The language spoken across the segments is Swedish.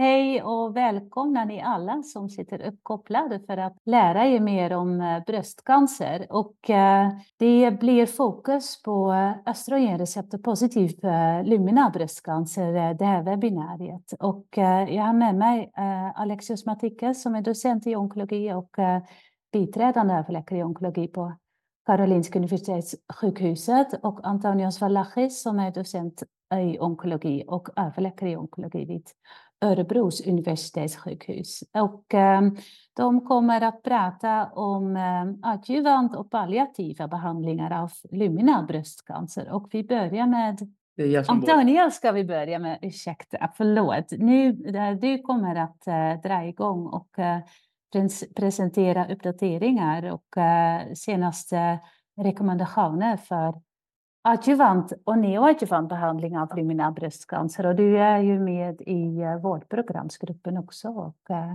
Hej och välkomna ni alla som sitter uppkopplade för att lära er mer om eh, bröstcancer. Och eh, det blir fokus på eh, östrogenreceptorpositiv Lumina bröstcancer, det här webbinariet. Och jag har med mig Alexios Matikes som är docent i onkologi och biträdande överläkare i onkologi på Karolinska Universitetssjukhuset och Antonios Valachis som är docent i onkologi och överläkare i onkologi vid Örebros universitetssjukhus. Och eh, de kommer att prata om eh, adjuvant och palliativa behandlingar av luminal bröstcancer. Och vi börjar med Antonio ska vi börja med, ursäkta, förlåt. Nu, du kommer att uh, dra igång och uh, presentera uppdateringar och uh, senaste rekommendationer för adjuvant och neoadjuvant behandling av luminal bröstcancer. Och du är ju med i uh, vårdprogramsgruppen också. Och, uh,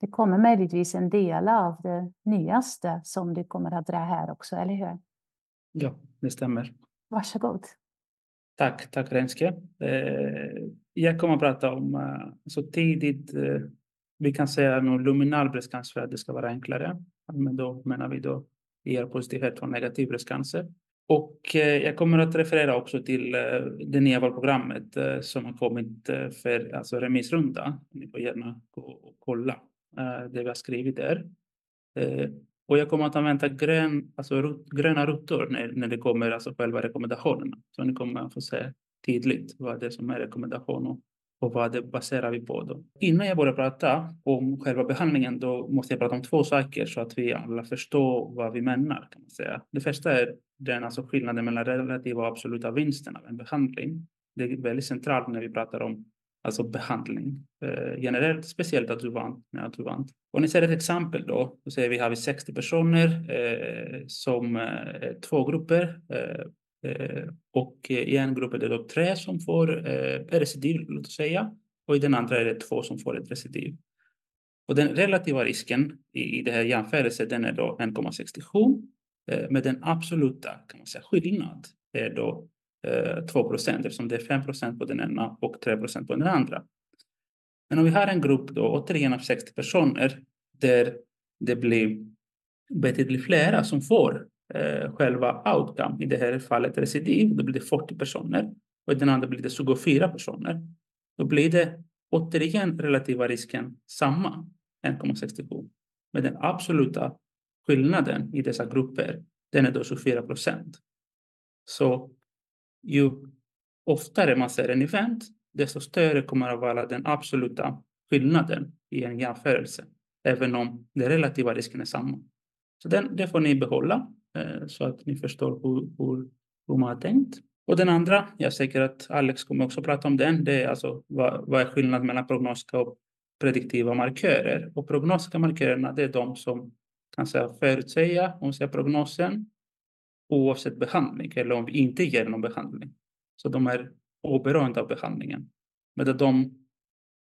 det kommer möjligtvis en del av det nyaste som du kommer att dra här också, eller hur? Ja, det stämmer. Varsågod. Tack, tack Renske. Eh, jag kommer att prata om så tidigt, eh, vi kan säga att luminal bröstcancer, det ska vara enklare. Men då menar vi då ER-positivitet och negativ bröstcancer. Och eh, jag kommer att referera också till eh, det nya valprogrammet eh, som har kommit för alltså remissrunda. Ni får gärna gå och kolla det vi har skrivit där. Och jag kommer att använda grön, alltså gröna rutor när, när det kommer alltså själva rekommendationerna. Så ni kommer att få se tydligt vad det är som är rekommendation och och vad det baserar vi på. Då. Innan jag börjar prata om själva behandlingen då måste jag prata om två saker så att vi alla förstår vad vi menar. Kan man säga. Det första är den alltså skillnaden mellan relativa och absoluta vinsten av en behandling. Det är väldigt centralt när vi pratar om alltså behandling eh, generellt, speciellt adjuvant med adjuvant. Om ni ser ett exempel då, då säger vi har vi 60 personer eh, som eh, två grupper Eh, Eh, och i en grupp är det då tre som får eh, recidiv, låt oss säga, och i den andra är det två som får ett recidiv. Och den relativa risken i, i det här jämförelsen den är då 1,67 eh, med den absoluta kan man säga, skillnad är då eh, 2 procent eftersom det är 5 procent på den ena och 3 procent på den andra. Men om vi har en grupp då återigen av 60 personer där det blir betydligt flera som får eh, själva outcome. I det här fallet recidiv, då blir det 40 personer och i den andra blir det 24 personer. Då blir det återigen relativa risken samma, 1,67. Men den absoluta skillnaden i dessa grupper, den är då 24 procent. Så ju oftare man ser en event, desto större kommer att vara den absoluta skillnaden i en jämförelse, även om den relativa risken är samma. Så den, det får ni behålla Eh, så att ni förstår hur, hur, hur man har tänkt. Och den andra, jag är säker att Alex kommer också prata om den, det är alltså vad, vad är skillnaden mellan prognostiska och prediktiva markörer? Och prognostiska markörerna, det är de som kan säga förutsäga, om säger prognosen, oavsett behandling eller om vi inte ger någon behandling. Så de är oberoende av behandlingen. Men de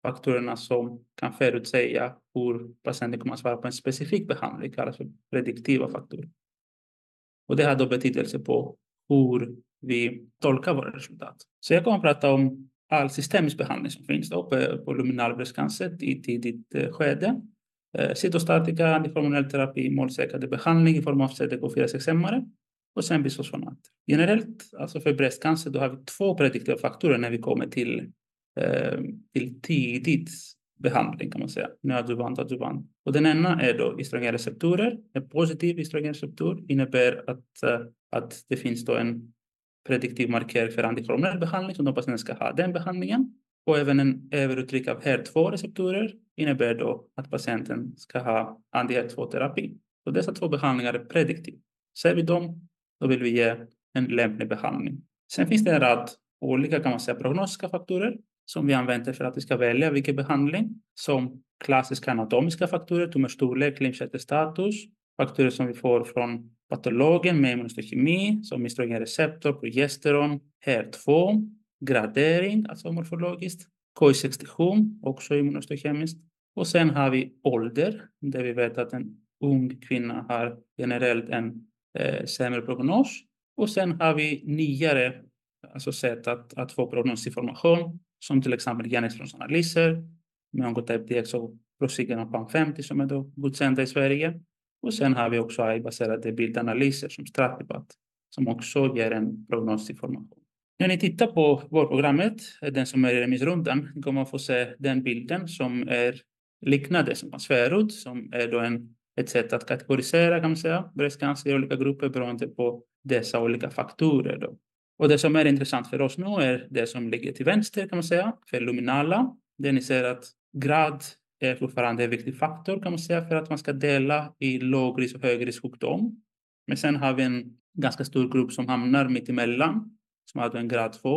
faktorerna som kan förutsäga hur patienten kommer att svara på en specifik behandling kallas för prediktiva faktorer. Och det har då betydelse på hur vi tolkar våra resultat. Så jag kommer att prata om all systemisk behandling som finns då på, på luminal bröstcancer i tidigt eh, skede. Eh, cytostatika, antiformonell terapi, målsäkrade behandling i form av CDK4-6-hämmare och sen bisfosfonat. Generellt, alltså för bröstcancer, då har vi två prediktiva faktorer när vi kommer till, eh, till tidigt behandling kan man säga, neoadjuvant adjuvant. Och den ena är då östrogenreceptorer. En positiv östrogenreceptor innebär att, eh, att det finns då en prediktiv markering för antihormonell behandling som de patienten ska ha den behandlingen. Och även en överuttryck av HER2-receptorer innebär då att patienten ska ha anti-HER2-terapi. Så dessa två behandlingar är prediktiva. Ser vi dem, då vill vi ge en lämplig behandling. Sen finns det en rad olika kan man säga, prognostiska faktorer som vi använder för att vi ska välja vilken behandling som klassiska anatomiska faktorer, tumörstorlek, lymfkörtelstatus, faktorer som vi får från patologen med immunohistokemi som östrogenreceptor, progesteron, HER2, gradering, alltså morfologiskt, KI67, också immunostokemiskt. Och sen har vi ålder, där vi vet att en ung kvinna har generellt en eh, sämre prognos. Och sen har vi nyare alltså sätt att, att få prognosinformation som till exempel genexplosionsanalyser med Oncotype DX och Procigen och PAM50 som är då godkända i Sverige. Och sen har vi också AI-baserade bildanalyser som Stratibat som också ger en prognosinformation. När ni tittar på vårdprogrammet, den som är i remissrundan, kommer man få se den bilden som är liknande som Sverud, som är då en, ett sätt att kategorisera kan man säga, bröstcancer i olika grupper beroende på dessa olika faktorer. Då. Och det som är intressant för oss nu är det som ligger till vänster kan man säga, för luminala, där ni ser att grad är fortfarande en viktig faktor kan man säga för att man ska dela i lågrisk och högrisksjukdom. Men sen har vi en ganska stor grupp som hamnar mitt emellan, som har en grad 2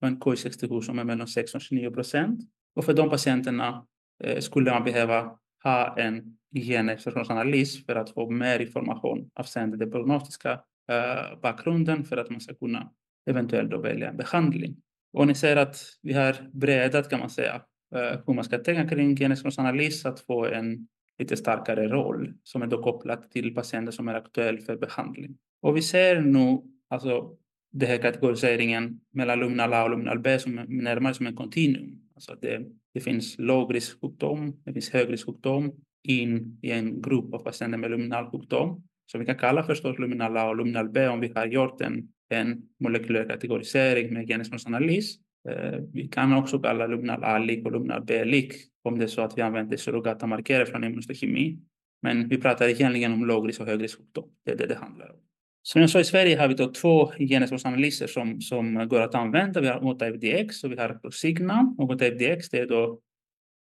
och en KI67 som är mellan 6 och 29 procent. Och för de patienterna eh, skulle man behöva ha en genexpressionsanalys för att få mer information avseende den prognostiska eh, bakgrunden för att man ska kunna eventuellt då välja en behandling. Och ni ser att vi har breddat kan man säga eh, hur man ska tänka kring genexpressionsanalys att få en lite starkare roll som är då kopplat till patienter som är aktuell för behandling. Och vi ser nu alltså den här kategoriseringen mellan luminal A och luminal B som är närmare som en kontinuum. Alltså det, det finns lågrisksjukdom, det finns högrisksjukdom in i en grupp av patienter med luminal sjukdom som vi kan kalla förstås luminal A och luminal B om vi har gjort en, en molekylär kategorisering med genusmålsanalys. Eh, vi kan också kalla luminal A-lik och luminal B-lik om det är så att vi använder surrogata markörer från immunohistokemin. Men vi pratar egentligen om lågrisk och högrisk sjukdom. Det är det det handlar om. Som jag sa, i Sverige har vi då två genusanalyser som, som går att använda. Vi har Oncotype DX och vi har Prosigna. Oncotype DX det är då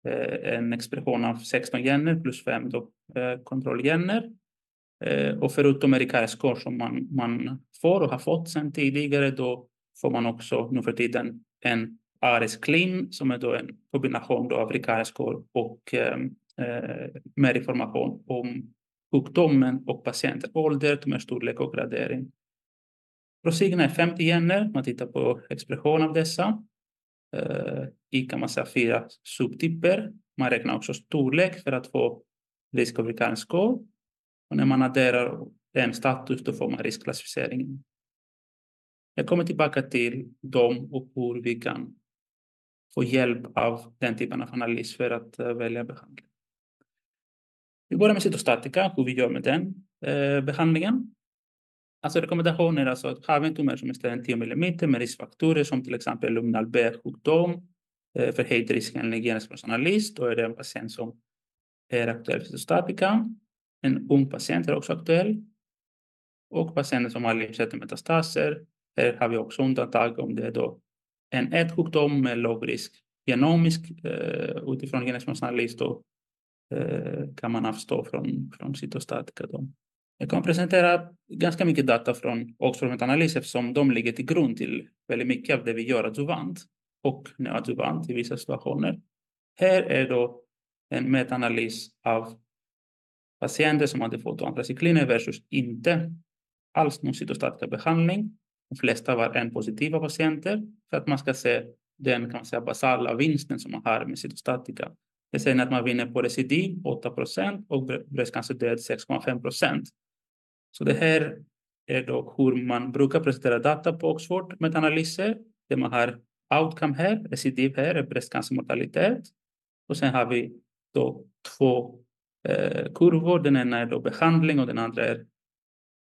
eh, en expression av 16 gener plus 5 då, eh, kontrollgener. Eh, och förutom Erikares-score som man, man får och har fått sedan tidigare, då får man också nu för tiden en Ares Klim som är då en kombination då av Erikares-score och ehm, eh, mer information om sjukdomen och patientens ålder, tumörstorlek och gradering. Prosigna är 50 gener, man tittar på expression av dessa. Eh, I kan man säga fyra subtyper. Man räknar också storlek för att få risk av recurrence score. Och när man adderar en status då får man riskklassificeringen. Jag kommer tillbaka till dem och hur vi kan få hjälp av den typen av analys för att eh, välja behandling. Vi börjar med cytostatika, hur vi gör med den eh, behandlingen. Alltså rekommendationer, alltså att har vi en tumör som är större än 10 mm med riskfaktorer som till exempel luminal B-sjukdom, eh, förhöjd risk enligt generisk då är det en patient som är aktuell för cytostatika. En ung patient är också aktuell. Och patienter som har metastaser. Här har vi också undantag om det är då en ätsjukdom med låg risk genomisk eh, utifrån genetisk analys då eh, kan man avstå från, från cytostatika. Då. Jag kan presentera ganska mycket data från Oxford-analys eftersom de ligger till grund till väldigt mycket av det vi gör adjuvant och neoadjuvant i vissa situationer. Här är då en metaanalys av patienter som hade fått antracykliner versus inte alls någon cytostatika behandling. De flesta var en-positiva patienter för att man ska se den kan man säga, basala vinsten som man har med cytostatika. Det säger att man vinner på recidiv 8 procent och bröstcancerdöd 6,5 procent. Så det här är då hur man brukar presentera data på Oxford metaanalyser där man har outcome här, recidiv här är bröstcancermortalitet och sen har vi då två eh, kurvor. Den ena är då behandling och den andra är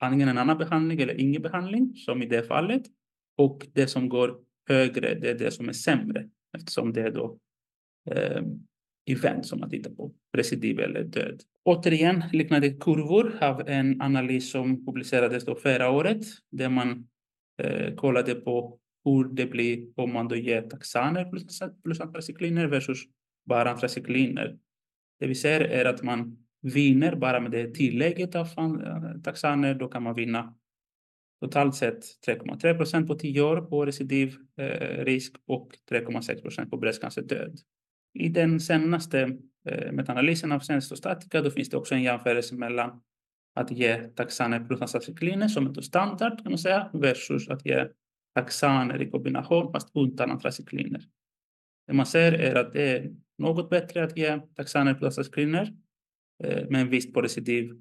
antingen en annan behandling eller ingen behandling, som i det fallet. Och det som går högre, det är det som är sämre eftersom det är då eh, event som man tittar på, recidiv eller död. Återigen liknande kurvor av en analys som publicerades då förra året där man eh, kollade på hur det blir om man då ger taxaner plus, plus antracykliner versus bara antracykliner. Det vi ser är att man vinner bara med det tillägget av eh, taxaner, då kan man vinna totalt sett 3,3 procent på 10 år på recidiv eh, risk och 3,6 procent på bröstcancerdöd. I den senaste eh, metaanalysen av sensostatika då finns det också en jämförelse mellan att ge taxaner plus antracykliner som är standard kan man säga versus att ge taxaner i kombination fast utan antracykliner. Det man ser är att det är något bättre att ge taxaner plus antracykliner eh, med en vinst på recidiv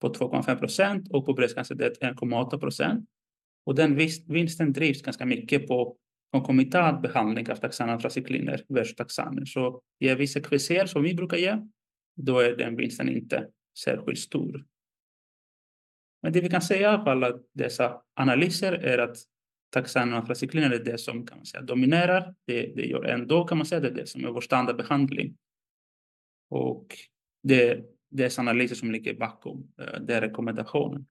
på 2,5 procent och på bröstcancerdöd 1,8 procent. Och den vinsten drivs ganska mycket på konkomitant behandling av taxanantracykliner versus taxaner. Så ger vi sekvenser som vi brukar ge, då är den vinsten inte särskilt stor. Men det vi kan säga av alla dessa analyser är att taxanerna och antracykliner är det som kan man säga, dominerar. Det, det gör ändå kan man säga det är det som är vår standardbehandling. Och det, dessa analyser som ligger bakom eh, den rekommendationen.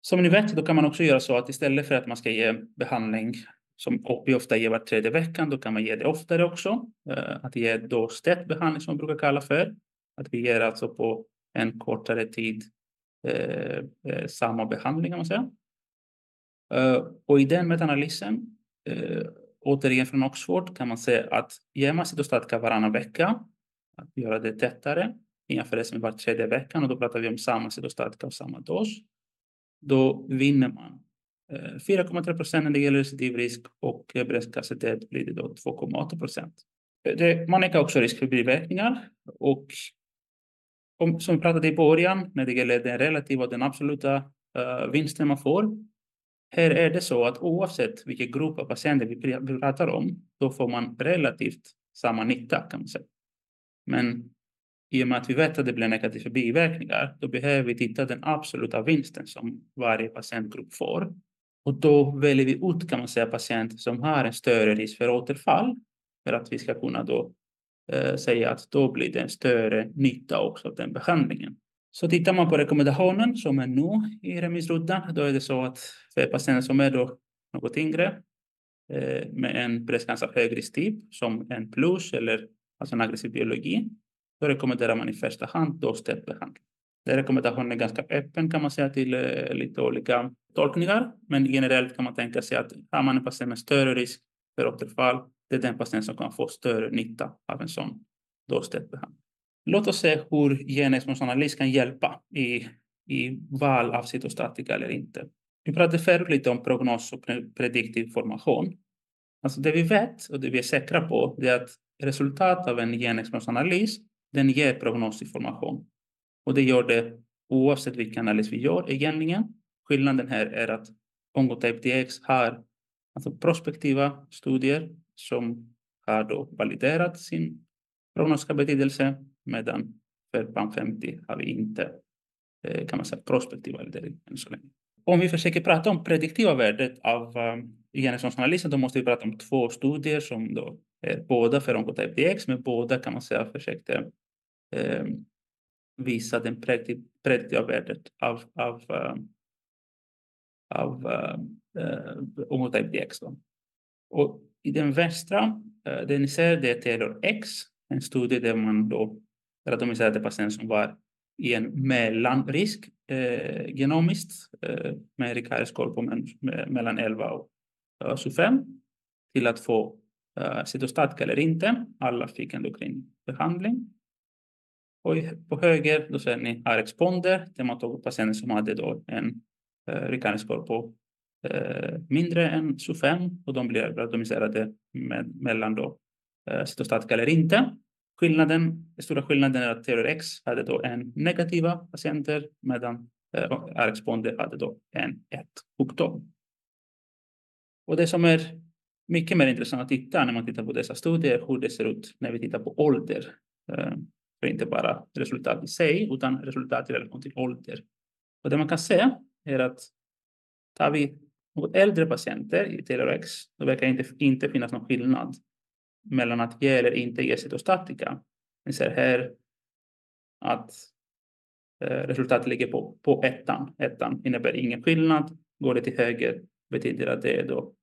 Som ni vet, då kan man också göra så att istället för att man ska ge behandling som vi ofta ger var tredje veckan, då kan man ge det oftare också. Eh, att ge dostät behandling som man brukar kalla för. Att vi ger alltså på en kortare tid eh, eh, samma behandling kan man säga. Eh, och i den metaanalysen, eh, återigen från Oxford, kan man säga att ger man cytostatika varannan vecka, att göra det tätare, jämfört med var tredje veckan, och då pratar vi om samma cytostatika och samma dos, då vinner man eh, 4,3 procent när det gäller recidivrisk och bröstcancer blir det då 2,8 procent. Man ökar också risk för biverkningar och om, som vi pratade i början när det gäller den relativa och den absoluta uh, vinsten man får. Här är det så att oavsett vilken grupp av patienter vi pratar om, då får man relativt samma nytta kan man säga. Men i och med att vi vet att det blir negativa biverkningar, då behöver vi titta den absoluta vinsten som varje patientgrupp får. Och då väljer vi ut kan man säga patienter som har en större risk för återfall för att vi ska kunna då eh, säga att då blir det en större nytta också av den behandlingen. Så tittar man på rekommendationen som är nu i remissrundan, då är det så att för patienter som är då något yngre eh, med en bröstcancer av hög risktyp som en plus eller alltså en aggressiv biologi, då rekommenderar man i första hand då behandling. Den rekommendationen är ganska öppen kan man säga till eh, lite olika tolkningar. Men generellt kan man tänka sig att har man en patient med större risk för återfall, det är den patient som kan få större nytta av en sån behandling. Låt oss se hur genexponensanalys kan hjälpa i, i val av cytostatika eller inte. Vi pratade förut lite om prognos och prediktiv formation. Alltså det vi vet och det vi är säkra på det är att resultat av en genexponensanalys den ger prognosinformation. Och det gör det oavsett vilken analys vi gör egentligen. Skillnaden här är att Oncotype DX har alltså prospektiva studier som har då validerat sin prognostiska betydelse medan för PAM50 har vi inte eh, kan man säga, prospektiv validering än så länge. Om vi försöker prata om prediktiva värdet av um, då måste vi prata om två studier som då är båda för Oncotype DX men båda kan man säga försökte eh, visa den prediktiva värdet av, av, eh, av eh, Oncotype DX. Då. Och i den västra, eh, det ni ser, det är Taylor X, en studie där man då randomiserade patienter som var i en mellanrisk eh, genomiskt eh, med Ricard-score på mellan 11 och eh, 25 till att få eh, cytostatika eller inte. Alla fick endokrin behandling. Och på höger då ser ni R-exponder där man tog patienter som hade då en eh, Ricard-score på eh, mindre än 25 och de blir randomiserade med, mellan då eh, cytostatika eller inte. Skillnaden, den stora skillnaden är att TRX hade då en negativa patienter medan eh, RX-ponder hade då en 1 och 2. Och det som är mycket mer intressant att titta när man tittar på dessa studier, hur det ser ut när vi tittar på ålder. Eh, för inte bara resultat i sig, utan resultat i relation till ålder. Och det man kan se är att tar vi något äldre patienter i TLRX, då verkar inte, inte finnas någon skillnad mellan att ge eller inte ge cytostatika. Ni ser här att eh, resultatet ligger på, på ettan. Ettan innebär ingen skillnad. Går det till höger betyder att det är då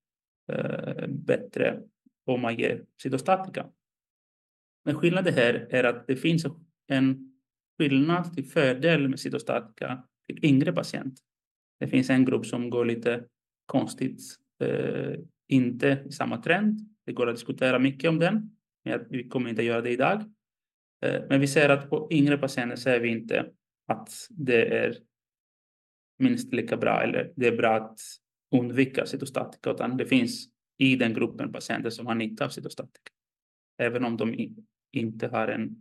eh, bättre om man ger cytostatika. Men skillnaden här är att det finns en skillnad till fördel med cytostatika till yngre patient. Det finns en grupp som går lite konstigt, eh, inte i samma trend. Det går att diskutera mycket om den, men vi kommer inte göra det idag. Eh, men vi ser att på yngre patienter ser vi inte att det är minst lika bra eller det är bra att undvika cytostatika, utan det finns i den gruppen patienter som har nytta av cytostatika även om de inte har en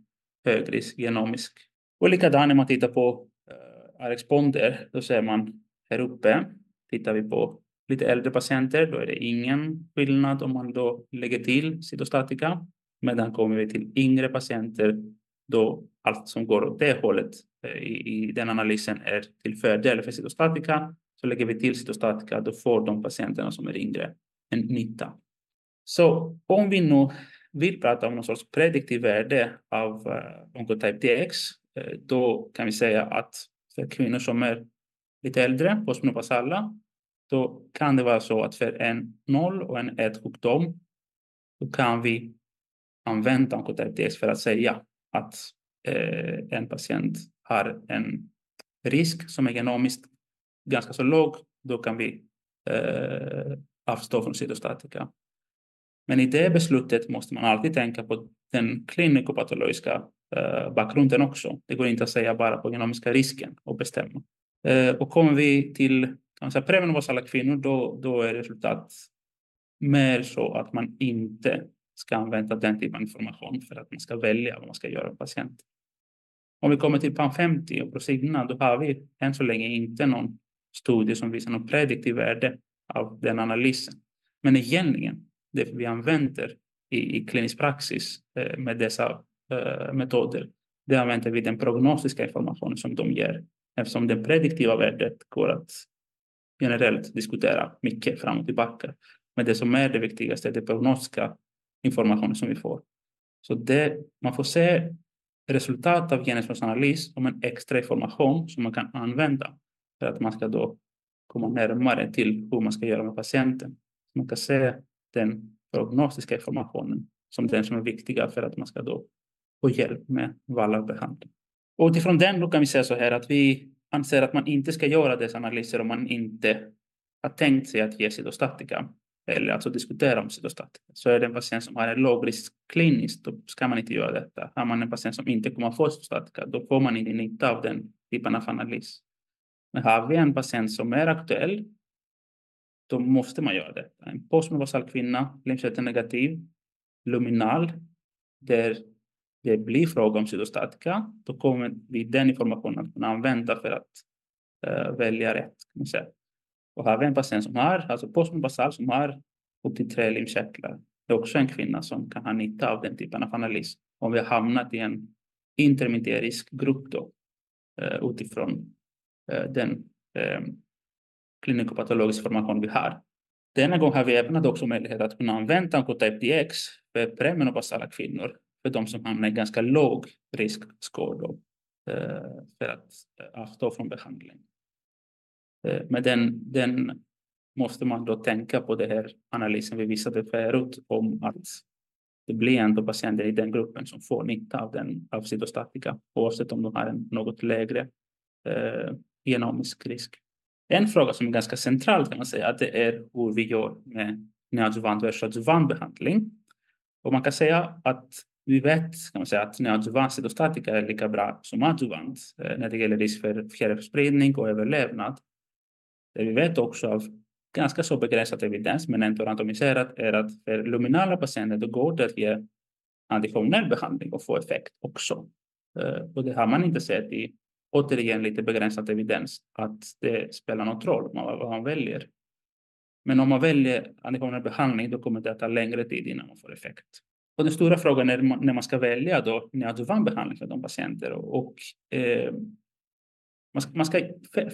hög risk genomisk. Och likadant när man tittar på eh, uh, RX-ponder, då ser man här uppe, tittar vi på lite äldre patienter, då är det ingen skillnad om man då lägger till cytostatika. Medan kommer vi till yngre patienter, då allt som går åt det hållet eh, i, i den analysen är till fördel för cytostatika. Så lägger vi till cytostatika, då får de patienterna som är yngre en nytta. Så om vi nu vill prata om någon sorts prediktiv värde av uh, Oncotype DX, uh, eh, då kan vi säga att för kvinnor som är lite äldre, postmenopausala, då kan det vara så att för en 0 och en 1 sjukdom, då kan vi använda Oncotype för att säga att eh, en patient har en risk som är genomiskt ganska så låg, då kan vi eh, avstå från cytostatika. Men i det beslutet måste man alltid tänka på den klinikopatologiska eh, bakgrunden också. Det går inte att säga bara på genomiska risken och bestämma. Eh, och kommer vi till premenopausala kvinnor, då, då är resultat mer så att man inte ska använda den typen av information för att man ska välja vad man ska göra med patienten. Om vi kommer till PAN50 och Prosigna, då har vi än så länge inte någon studie som visar något prediktivt värde av den analysen. Men egentligen det vi använder i, i klinisk praxis eh, med dessa eh, metoder, det använder vi den prognostiska informationen som de ger, eftersom det prediktiva värdet går att generellt diskutera mycket fram och tillbaka. Men det som är det viktigaste är den prognostiska informationen som vi får. Så det, man får se resultat av genusforskningsanalys som en extra information som man kan använda för att man ska då komma närmare till hur man ska göra med patienten. Man kan se den prognostiska informationen som den som är viktiga för att man ska då få hjälp med val av behandling. Och utifrån den då kan vi säga så här att vi anser att man inte ska göra dessa analyser om man inte har tänkt sig att ge cytostatika eller alltså diskutera om cytostatika. Så är det en patient som har en låg risk kliniskt, då ska man inte göra detta. Har man en patient som inte kommer att få cytostatika, då får man inte nytta av den typen av analys. Men har vi en patient som är aktuell då måste man göra det. En postmenopausal kvinna, negativ, luminal, där det blir fråga om cytostatika, då kommer vi den informationen att kunna använda för att uh, välja rätt. Kan man säga. Och har vi en patient som har, alltså postmobasal som har upp till tre limkörtlar, det är också en kvinna som kan ha nytta av den typen av analys. Om vi har hamnat i en intermediär grupp då, uh, utifrån uh, den um, klinikopatologiska formation vi har. Denna gång har vi även också möjlighet att kunna använda Oncotype DX för premenopausala kvinnor, för de som hamnar i ganska låg riskskår eh, för att eh, avstå från behandling. Eh, men den, den måste man då tänka på den här analysen vi visade förut om att det blir ändå patienter i den gruppen som får nytta av, den, av cytostatika oavsett om de har en något lägre eh, genomisk risk. En fråga som är ganska central kan man säga, det är hur vi gör med neoadjuvant versus adjuvant behandling. Och man kan säga att vi vet kan man säga, att neoadjuvans cytostatika är lika bra som adjuvant eh, när det gäller risk för fjärrspridning och överlevnad. Det vi vet också av ganska så begränsad evidens, men ändå randomiserat, är att för luminala patienter då går det att ge antikonventionell behandling och få effekt också. Eh, och det har man inte sett i återigen lite begränsad evidens att det spelar någon roll vad man väljer. Men om man väljer antikonventionell behandling då kommer det att ta längre tid innan man får effekt. Och den stora frågan är när man ska välja då neoadjuvant behandling för de patienter och, eh, man ska, man ska,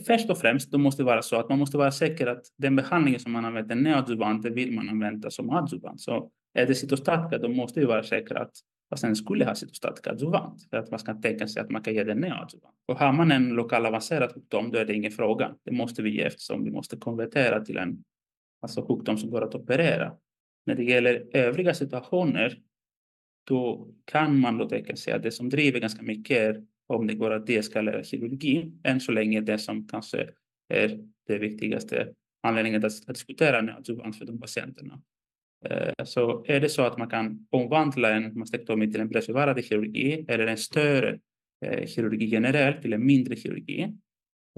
först och främst då måste det vara så att man måste vara säker att den behandlingen som man använder neoadjuvant vill man använda som adjuvant. Så är det cytostatika då måste vi vara säkra att patienten skulle ha cytostatika adjuvant för att man ska tänka sig att man kan ge den neoadjuvant. Och har man en lokal avancerad sjukdom då är det ingen fråga. Det måste vi ge eftersom vi måste konvertera till en alltså sjukdom som går att operera. När det gäller övriga situationer då kan man då tänka sig att det som driver ganska mycket är om det går att deeskalera kirurgi. Än så länge det som kanske är det viktigaste anledningen att, att diskutera neoadjuvant för de patienterna. Eh, så är det så att man kan omvandla en mastektomi till en bredsbevarande kirurgi eller en större eh, kirurgi generellt till en mindre kirurgi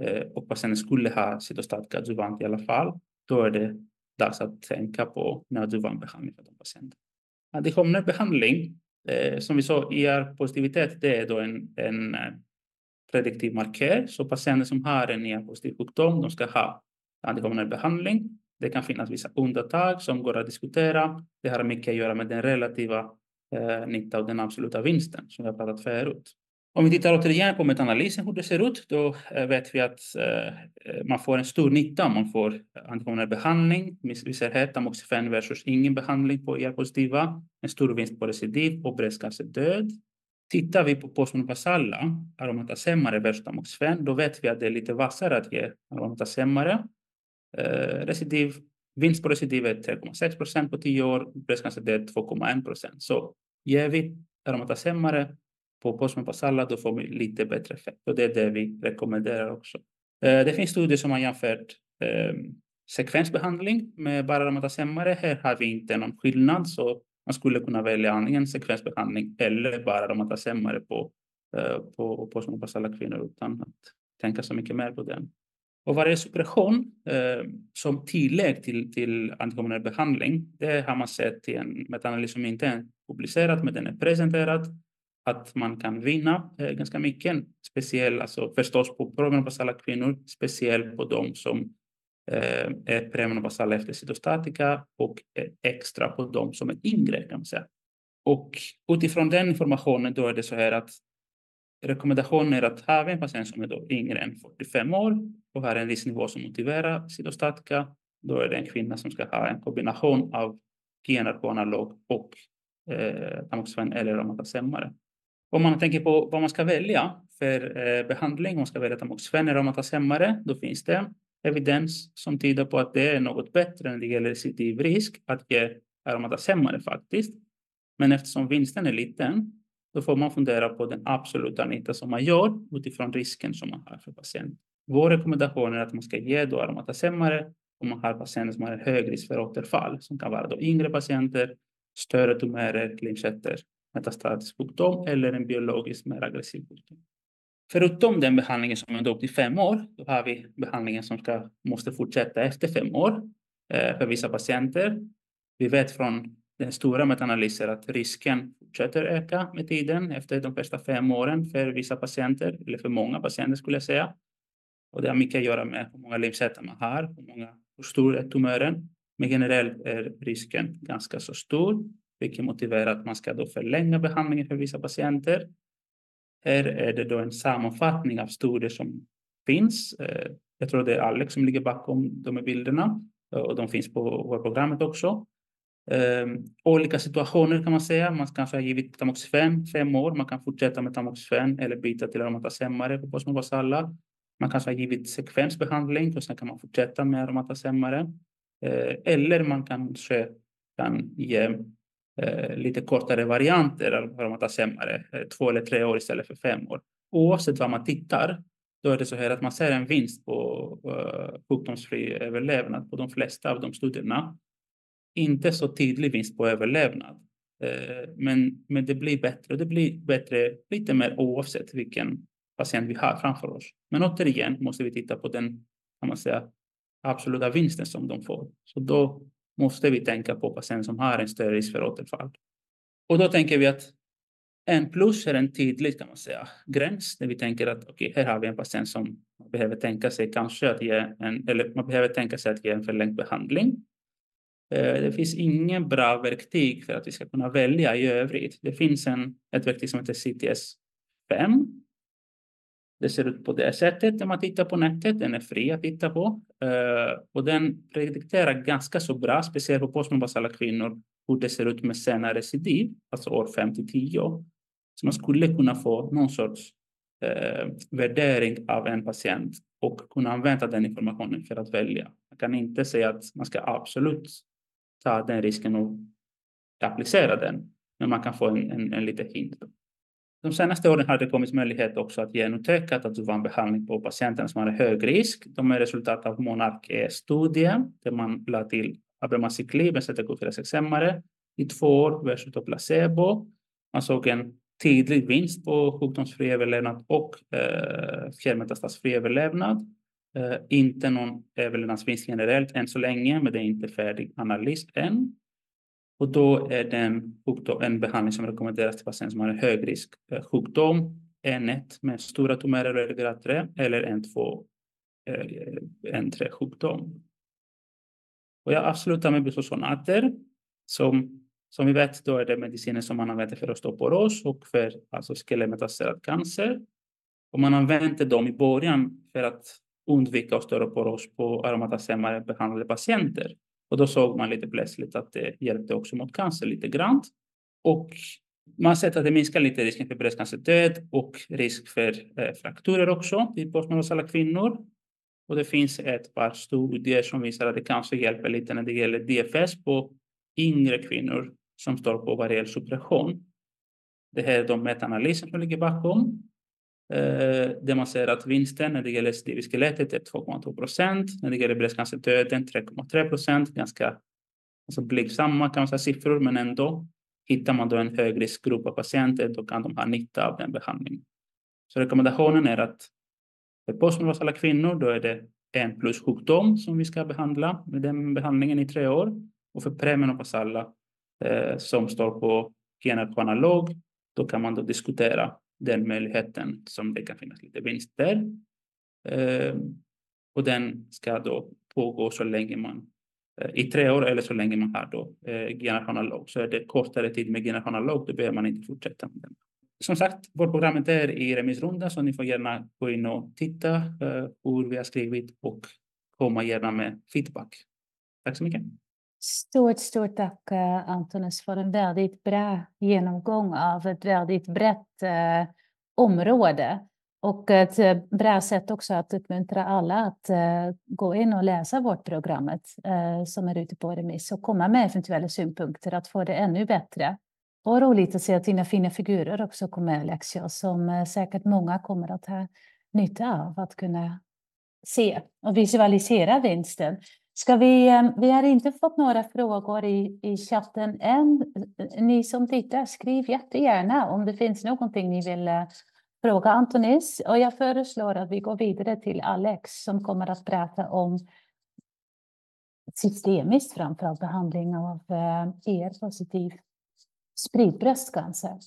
eh, och patienten skulle ha cytostatika adjuvant i alla fall, då är det dags att tänka på neoadjuvantbehandling för de patienterna. Additionell behandling, eh, som vi sa, e IR-positivitet, det är då en, en eh, prediktiv markör. Så patienter som har en e IR-positiv sjukdom, de ska ha antikonventionell behandling Det kan finnas vissa undantag som går att diskutera. Det har mycket att göra med den relativa eh, nytta och den absoluta vinsten som vi har pratat förut. Om vi tittar återigen på metanalysen hur det ser ut, då eh, vet vi att eh, eh, man får en stor nytta om man får antihormonell behandling. Vi ser här tamoxifen versus ingen behandling på ER-positiva, en stor vinst på recidiv och bröstcancerdöd. Tittar vi på postmenopasala aromatasemmare versus tamoxifen, då vet vi att det är lite vassare att ge aromatasemmare. Recidiv, vinst på recidiv är 3,6 procent på 10 år, bröstcancerdöd 2,1 procent. Så ger vi aromatasemmare på postmenopasala, då får vi lite bättre effekt. Och det är det vi rekommenderar också. Eh, det finns studier som har jämfört eh, sekvensbehandling med bara aromatasemmare. Här har vi inte någon skillnad, så man skulle kunna välja antingen sekvensbehandling eller bara aromatasemmare på, eh, på postmenopasala kvinnor utan att tänka så mycket mer på den. Och varje suppression eh, som tillägg till, till antikommunal behandling? Det har man sett i en metanalys som inte är publicerad, men den är presenterad att man kan vinna eh, ganska mycket, speciellt alltså förstås på promenopausala kvinnor, speciellt på de som eh, är premenopausala efter cytostatika och extra på de som är yngre kan man säga. Och utifrån den informationen då är det så här att rekommendationen är att har vi en patient som är då yngre än 45 år och har en risknivå som motiverar cytostatika, då är det en kvinna som ska ha en kombination av GnRH-analog och eh, tamoxifen eller aromatasemmare. Om man tänker på vad man ska välja för eh, behandling, om man ska välja tamoxifen eller aromatasemmare, då finns det evidens som tyder på att det är något bättre när det gäller recidiv-risk att ge Aromatasämmare faktiskt. Men eftersom vinsten är liten, då får man fundera på den absoluta nytta som man gör utifrån risken som man har för patienten. Vår rekommendation är att man ska ge då aromatasämmare om man har patienter som har en hög risk för återfall, som kan vara då yngre patienter, större tumörer, klinchetter metastatisk sjukdom eller en biologiskt mer aggressiv sjukdom. Förutom den behandlingen som är upp till fem år, då har vi behandlingen som ska, måste fortsätta efter fem år eh, för vissa patienter. Vi vet från den stora metanalysen att risken fortsätter öka med tiden efter de första fem åren för vissa patienter, eller för många patienter skulle jag säga. Och det har mycket att göra med hur många lymfsättare man har, hur, många, hur stor är tumören. Men generellt är risken ganska så stor vilket motiverar att man ska då förlänga behandlingen för vissa patienter. Här är det då en sammanfattning av studier som finns. Eh, jag tror det är Alex som ligger bakom de här bilderna eh, och de finns på vårdprogrammet också. Ehm, olika situationer kan man säga. Man kanske har givit tamoxifen fem år. Man kan fortsätta med tamoxifen eller byta till aromatasämmare på postmobasalla. Man kanske har givit sekvensbehandling och sen kan man fortsätta med aromatasämmare. Eh, eller man kanske kan ge Eh, lite kortare varianter av aromatasemmare, eh, två eller tre år istället för fem år. Oavsett vad man tittar, då är det så här att man ser en vinst på eh, sjukdomsfri överlevnad på de flesta av de studierna. Inte så tydlig vinst på överlevnad, men, men det blir bättre. Det blir bättre lite mer oavsett vilken patient vi har framför oss. Men återigen måste vi titta på den kan man säga, absoluta vinsten som de får. Så då måste vi tänka på patienter som har en större risk för återfall. Och då tänker vi att en plus är en tydlig kan man säga, gräns där vi tänker att okay, här har vi en patient som behöver tänka sig kanske att ge en, eller man behöver tänka sig att ge en förlängd behandling. Eh, det finns ingen bra verktyg för att vi ska kunna välja i övrigt. Det finns en, ett verktyg som heter CTS 5 det ser ut på det sättet när man tittar på nätet. Den är fri att titta på uh, och den predikterar ganska så bra, speciellt på postmobasala kvinnor, hur det ser ut med senare recidiv, alltså år 5 till 10. Så man skulle kunna få någon sorts uh, värdering av en patient och kunna använda den informationen för att välja. Man kan inte säga att man ska absolut ta den risken och applicera den, men man kan få en, en, en liten hint. De senaste åren har det kommit möjlighet också att ge en utökad adjuvantbehandling på patienter som har hög risk. De är resultat av Monark E-studien där man lade till abemaciclib, en CTK4-6-hämmare, i två år versus placebo. Man såg en tydlig vinst på sjukdomsfri överlevnad och eh, fjärrmetastasfri överlevnad. Eh, inte någon överlevnadsvinst generellt än så länge, men det är inte färdig analys än. Och då är det en, sjukdom, en behandling som rekommenderas till patienter som har en högrisk eh, sjukdom, N1 med stora tumörer eller grad 3 eller N2 N3 sjukdom. Och jag avslutar med bisosonater som, som vi vet då är det mediciner som man använder för osteoporos och för alltså skelettmetastaserad cancer. Och man använde dem i början för att undvika osteoporos på aromatashämmare behandlade patienter. Och då såg man lite plötsligt att det hjälpte också mot cancer lite grann. Och man har sett att det minskar lite risken för bröstcancerdöd och risk för eh, frakturer också i postmenopausala kvinnor. Och det finns ett par studier som visar att det kanske hjälper lite när det gäller DFS på yngre kvinnor som står på variell suppression. Det här är de metaanalyser som ligger bakom. Eh, där man ser att vinsten när det gäller sliv i skelettet är 2,2 procent. När det gäller bröstcancerdöden 3,3 procent. Ganska alltså blygsamma kan man säga siffror, men ändå hittar man då en högriskgrupp av patienter, då kan de ha nytta av den behandlingen. Så rekommendationen är att för postmenopausala kvinnor, då är det en plus sjukdom som vi ska behandla med den behandlingen i tre år. Och för premenopausala eh, som står på GnRH-analog, då kan man då diskutera den möjligheten som det kan finnas lite vinster. Eh, och den ska då pågå så länge man eh, i tre år eller så länge man har då eh, GnRH-analog. Så är det kortare tid med GnRH-analog, då behöver man inte fortsätta med den som sagt, vårt programmet är i remissrunda så ni får gärna gå in och titta eh, hur vi har skrivit och komma gärna med feedback. Tack så mycket. Stort, stort tack eh, Antonis för en väldigt bra genomgång av ett väldigt brett eh, område. Och ett eh, bra sätt också att uppmuntra alla att eh, gå in och läsa vårt programmet eh, som är ute på remiss och komma med eventuella synpunkter att få det ännu bättre. Och roligt att se att dina fina figurer också kommer med Alexia, som eh, säkert många kommer att ha nytta av att kunna se och visualisera vinsten. Ska vi, eh, vi har inte fått några frågor i, i chatten än. Ni som tittar, skriv jättegärna om det finns någonting ni vill eh, fråga Antonis. Och jag föreslår att vi går vidare till Alex som kommer att prata om systemiskt framförallt behandling av ER-positiv spridd bröstcancer.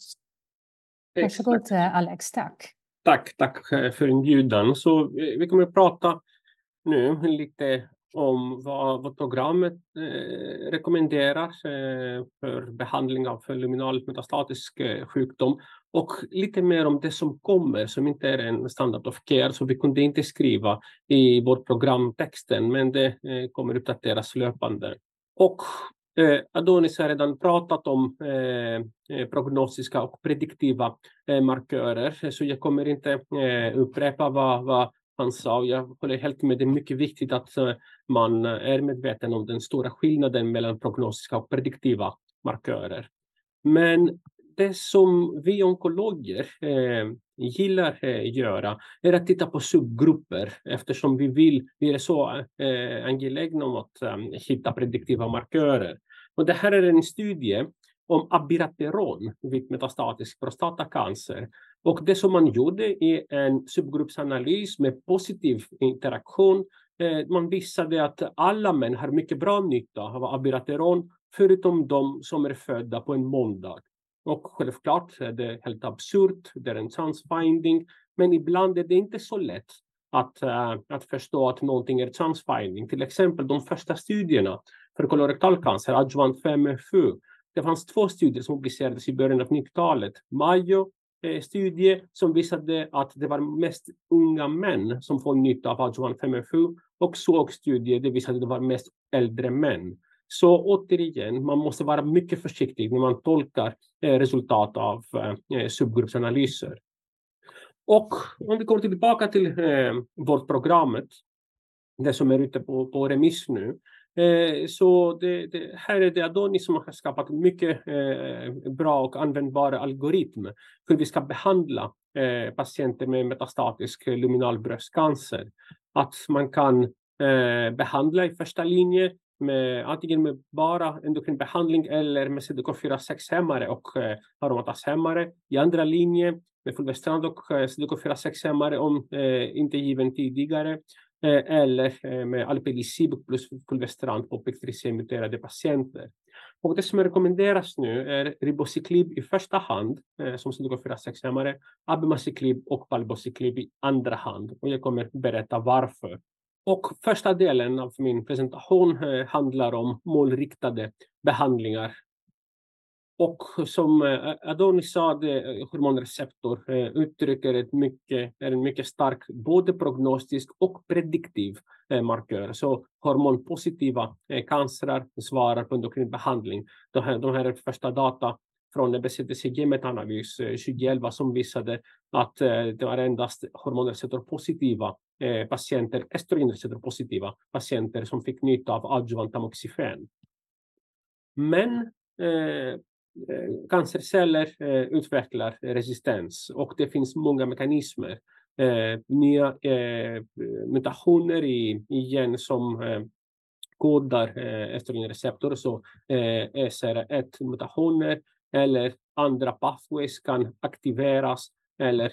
Varsågod Alex, tack. Tack, tack eh, för inbjudan. Så eh, vi kommer att prata nu lite om vad, vad programmet eh, rekommenderar eh, för behandling av luminal metastatisk eh, sjukdom och lite mer om det som kommer som inte är en standard of care så vi kunde inte skriva i vår programtexten men det eh, kommer uppdateras löpande. Och Eh, Adonis har redan pratat om eh, eh, prognostiska och prediktiva eh, markörer, så jag kommer inte eh, upprepa vad, vad han sa. Jag håller helt med, det är mycket viktigt att eh, man är medveten om den stora skillnaden mellan prognostiska och prediktiva markörer. Men det som vi onkologer eh, gillar eh, göra är att titta på subgrupper eftersom vi vill, vi är så eh, angelägna om att eh, hitta prediktiva markörer. Och det här är en studie om abirateron vid metastatisk prostatacancer. Och det som man gjorde är en subgruppsanalys med positiv interaktion. Eh, man visade att alla män har mycket bra nytta av abirateron förutom de som är födda på en måndag. Och självklart är det helt absurt, det är en chansfinding. men ibland är det inte så lätt att, eh, att förstå att någonting är chansfinding. Till exempel de första studierna för kolorektalcancer, adjuvant 5FU. Det fanns två studier som publicerades i början av 90-talet. Mayo eh, studie som visade att det var mest unga män som får nytta av Adjuan-5fu och såg studie det visade att det var mest äldre män. Så återigen, man måste vara mycket försiktig när man tolkar eh, resultat av eh, eh subgruppsanalyser. Och om vi kommer tillbaka till eh, vårt programmet, det som är ute på, på remiss nu, Eh, så det, det, här är det Adonis som har skapat mycket eh, bra och användbara algoritm hur vi ska behandla eh, patienter med metastatisk luminal bröstcancer. Att man kan eh, behandla i första linje med, antingen med bara endokrinbehandling eller med CDK4-6-hämmare och eh, aromatashämmare. I andra linje med Fulvestrand och eh, CDK4-6-hämmare om eh, inte given tidigare Eh, eller eh, med alpelisib plus fulvestrant på PIK3C-muterade patienter. Och det som rekommenderas nu är ribociclib i första hand eh, som CDK4-6-hämmare, abemaciclib och palbociclib i andra hand. Och jag kommer berätta varför. Och första delen av min presentation handlar om målriktade behandlingar. Och som eh, Adonis sa, hormonreceptor eh, uttrycker ett mycket, är en mycket stark både prognostisk och prediktiv eh, markör. Så hormonpositiva cancrar svarar på endokrin behandling. De här, de här första data från BCTCG-metanalys 2011 som visade att det var endast hormonreceptorpositiva patienter, estrogenreceptorpositiva patienter som fick nytta av adjuvant tamoxifen. Men Eh, cancerceller eh, utvecklar resistens och det finns många mekanismer. Eh, nya mutationer i gen som kodar estrogenreceptor, så SR1-mutationer eller andra pathways kan aktiveras eller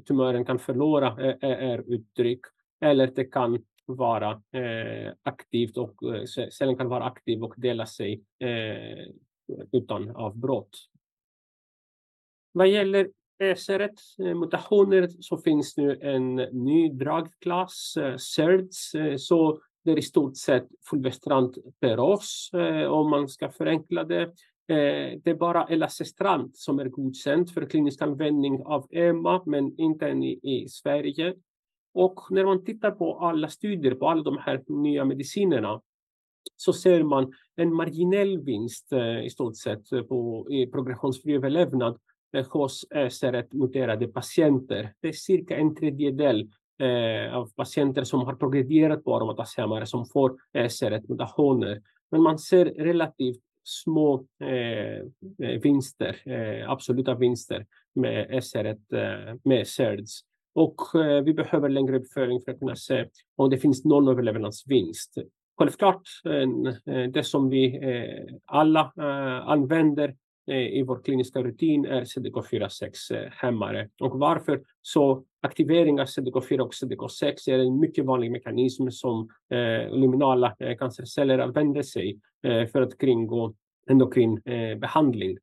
tumören kan förlora ER-uttryck eller det kan vara aktivt och cellen kan vara aktiv och dela sig utan avbrott. Vad gäller SR1-mutationer eh, så finns nu en ny dragklass, eh, SERDs, eh, så det är i stort sett fulvestrant peros om man ska förenkla det. Det är bara elacestrant som är godkänt för klinisk användning av EMA, men inte än i Sverige. Och när man tittar på alla studier på alla de här nya medicinerna så ser man en marginell vinst eh, i stort sett eh, på progressionsfri överlevnad eh, hos SR1-muterade patienter. Det är cirka en tredjedel av patienter som har progredierat på aromatashämmare som får SR1-mutationer. Men man ser relativt små vinster, absoluta vinster med SR1, med SERDs. Och vi behöver längre uppföljning för att kunna se om det finns någon överlevnadsvinst. Självklart, eh, eh, det som vi eh, alla använder i vår kliniska rutin är CDK4/6-hämmare. Och varför? Så aktivering av CDK4 och CDK6 är en mycket vanlig mekanism som luminala cancerceller använder sig för att kringgå endokrin behandling.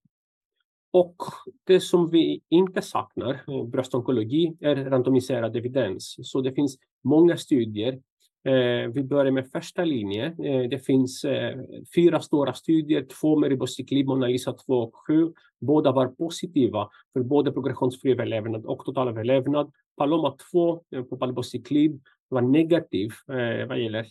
Och det som vi inte saknar bröstonkologi är randomiserad evidens. Så det finns många studier. Eh, vi börjar med första linjen. Eh, det finns eh, fyra stora studier, två med ribociclib, MONALISA 2 och 7. Båda var positiva för både progressionsfri överlevnad och total överlevnad. PALOMA 2 på palbociclib var negativ vad gäller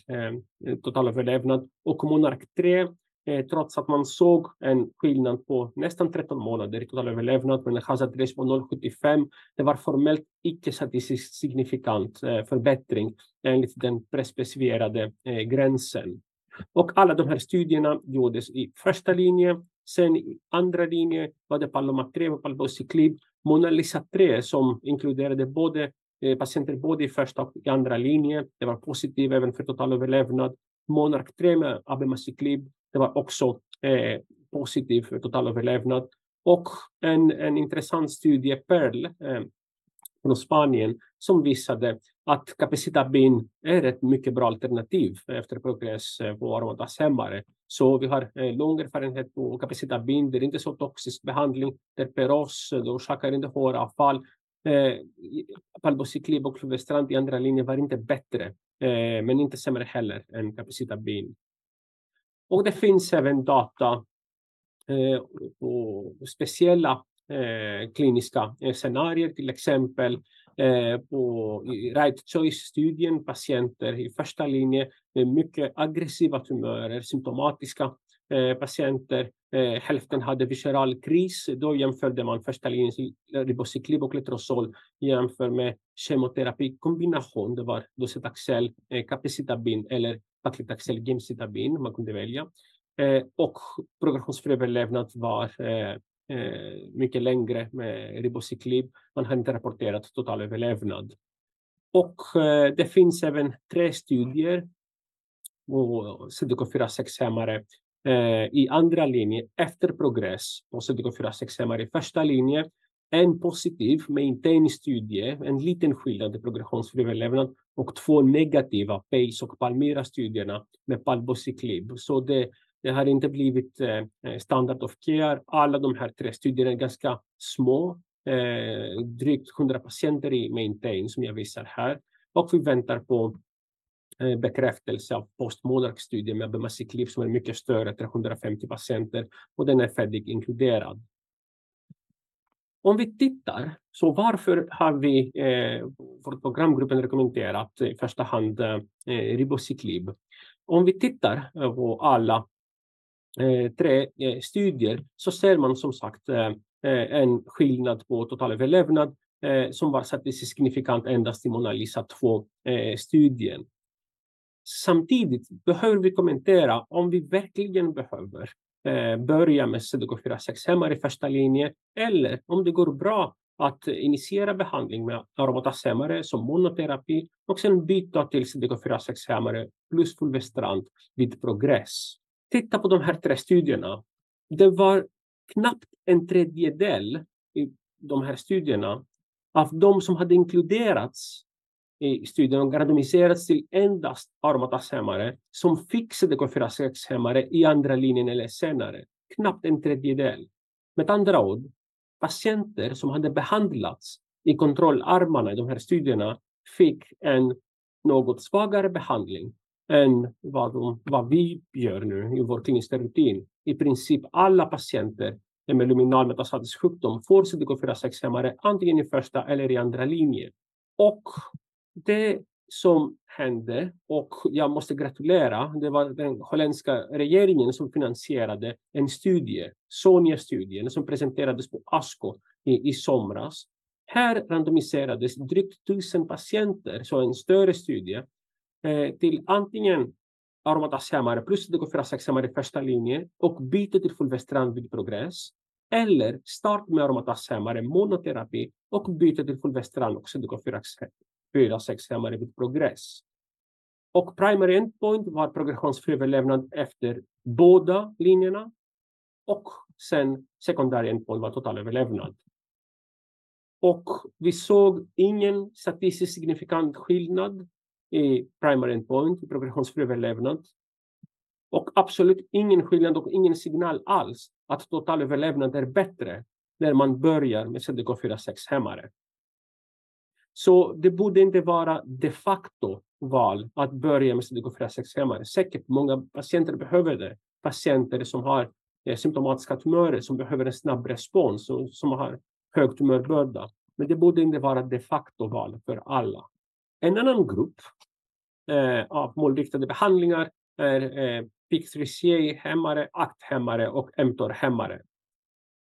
total överlevnad. Och MONARK 3, Eh, trots att man såg en skillnad på nästan 13 månader i total överlevnad med en hazard ratio på 0,75, det var formellt icke statistiskt signifikant eh, förbättring enligt den prespecifierade eh, gränsen. Och alla de här studierna gjordes i första linjen. Sen i andra linjen var det PALOMA 3 och palbociclib. MONALISA 3 som inkluderade både patienter både i första och i andra linjen. Det var positivt även för total överlevnad. MONARK 3 med abemaciclib, det var också eh, positiv för totalöverlevnad. Och en intressant studie, PEARL, eh, från Spanien, som visade att capecitabin är ett mycket bra alternativ efter progress eh, på aromatashämmare. Så vi har lång erfarenhet på capecitabin, det är inte så toxisk behandling, det är peros, det orsakar inte håravfall. Palbociclib och fulvestrant i andra linjen var inte bättre, men inte sämre heller än capecitabin. Och det finns även data eh, på speciella eh, kliniska eh, scenarier, till exempel på Right Choice-studien, patienter i första linjen med mycket aggressiva tumörer, symptomatiska patienter. Hälften hade visceral kris, då jämförde man första linjens ribociclib och letrozol jämfört med kemoterapikombination. Det var docetaxel, capecitabin eller paclitaxel gemcitabin man kunde välja. Eh, och progressionsfri överlevnad var eh, eh, mycket längre med ribociclib. Man har inte rapporterat total överlevnad. Och det finns även tre studier på CDK4/6-hämmare i andra linjen efter progress på CDK4/6-hämmare i första linjen. En positiv maintain-studie, en liten skillnad i progressionsfri överlevnad och två negativa PACE och Palmyra-studierna med palbociclib. Så det har inte blivit eh, eh, standard of care. Alla de här tre studierna är ganska små, eh, drygt 100 patienter i maintain som jag visar här. Och vi väntar på eh, bekräftelse av postmonarkstudien med abemaciclib som är mycket större, 350 patienter, och den är färdig inkluderad. Om vi tittar, så varför har vi eh, vår programgruppen rekommenderat i första hand eh, ribociclib? Om vi tittar eh, på alla eh, tre eh, studier så ser man som sagt eh, eh en skillnad på totalöverlevnad eh, som var statistiskt signifikant endast i Mona Lisa 2-studien. Eh, Samtidigt behöver vi kommentera om vi verkligen behöver Eh, börja med CDK4-6-hämmare i första linjen eller om det går bra att initiera behandling med aromatashämmare som monoterapi och sen byta till CDK4-6-hämmare plus fulvestrant vid progress. Titta på de här tre studierna. Det var knappt en tredjedel i de här studierna av de som hade inkluderats i studien och randomiserats till endast aromatashämmare som fick CDK4-6-hämmare i andra linjen eller senare. Knappt en tredjedel. Med andra ord, patienter som hade behandlats i kontrollarmarna i de här studierna fick en något svagare behandling än vad, de, vad vi gör nu i vår kliniska rutin. I princip alla patienter med luminal metastatisk sjukdom får CDK4-6-hämmare antingen i första eller i andra linjen. Och det som hände, och jag måste gratulera, det var den holländska regeringen som finansierade en studie, Sonia-studien, som presenterades på ASCO i, i somras. Här randomiserades drygt tusen patienter, så en större studie, eh, till antingen aromatashämmare plus dekofirasaxhämmare i första linjen och byte till fulvestrant vid progress, eller start med aromatashämmare monoterapi och byte till fulvestrant och CDK4 fyra sexhämmare vid progress. Och primary endpoint var progressionsfri överlevnad efter båda linjerna och sen secondary endpoint var total överlevnad. Och vi såg ingen statistiskt signifikant skillnad i primary endpoint, i progressionsfri överlevnad. Och absolut ingen skillnad och ingen signal alls att total överlevnad är bättre när man börjar med CDK4-6-hämmare. Så det borde inte vara de facto val att börja med CDK4-6-hämmare. Säkert många patienter behöver det. Patienter som har eh, symptomatiska tumörer som behöver en snabb respons och som har hög tumörbörda. Men det borde inte vara de facto val för alla. En annan grupp eh, av målriktade behandlingar är eh, PIK3CA-hämmare, ACT-hämmare och mTOR-hämmare.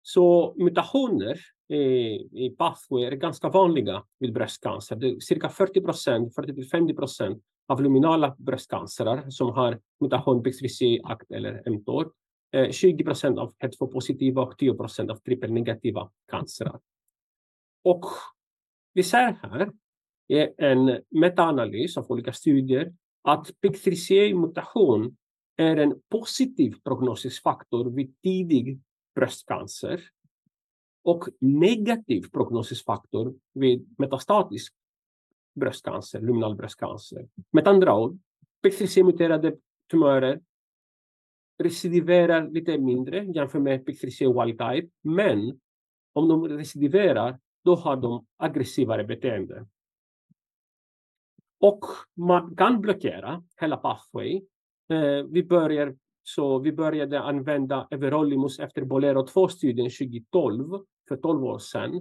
Så mutationer i pathway är ganska vanliga vid bröstcancer. Det är cirka 40 procent, 40-50 procent av luminala bröstcancerar som har mutation PIGTRIC-ACT eller mTOR. 20 eh, procent av HER2-positiva och 10 procent av trippelnegativa cancerar. Och vi ser här i en metaanalys av olika studier att PIK3CA-mutation är en positiv prognosisfaktor vid tidig bröstcancer och negativ prognosisfaktor vid metastatisk bröstcancer, luminal bröstcancer. Med andra ord, PIK3C-muterade tumörer recidiverar lite mindre jämfört med PIK3C wild type, men om de recidiverar, då har de aggressivare beteende. Och man kan blockera hela pathway. Eh, vi börjar så vi började använda Everolimus efter Bolero 2-studien 2012, för 12 år sedan,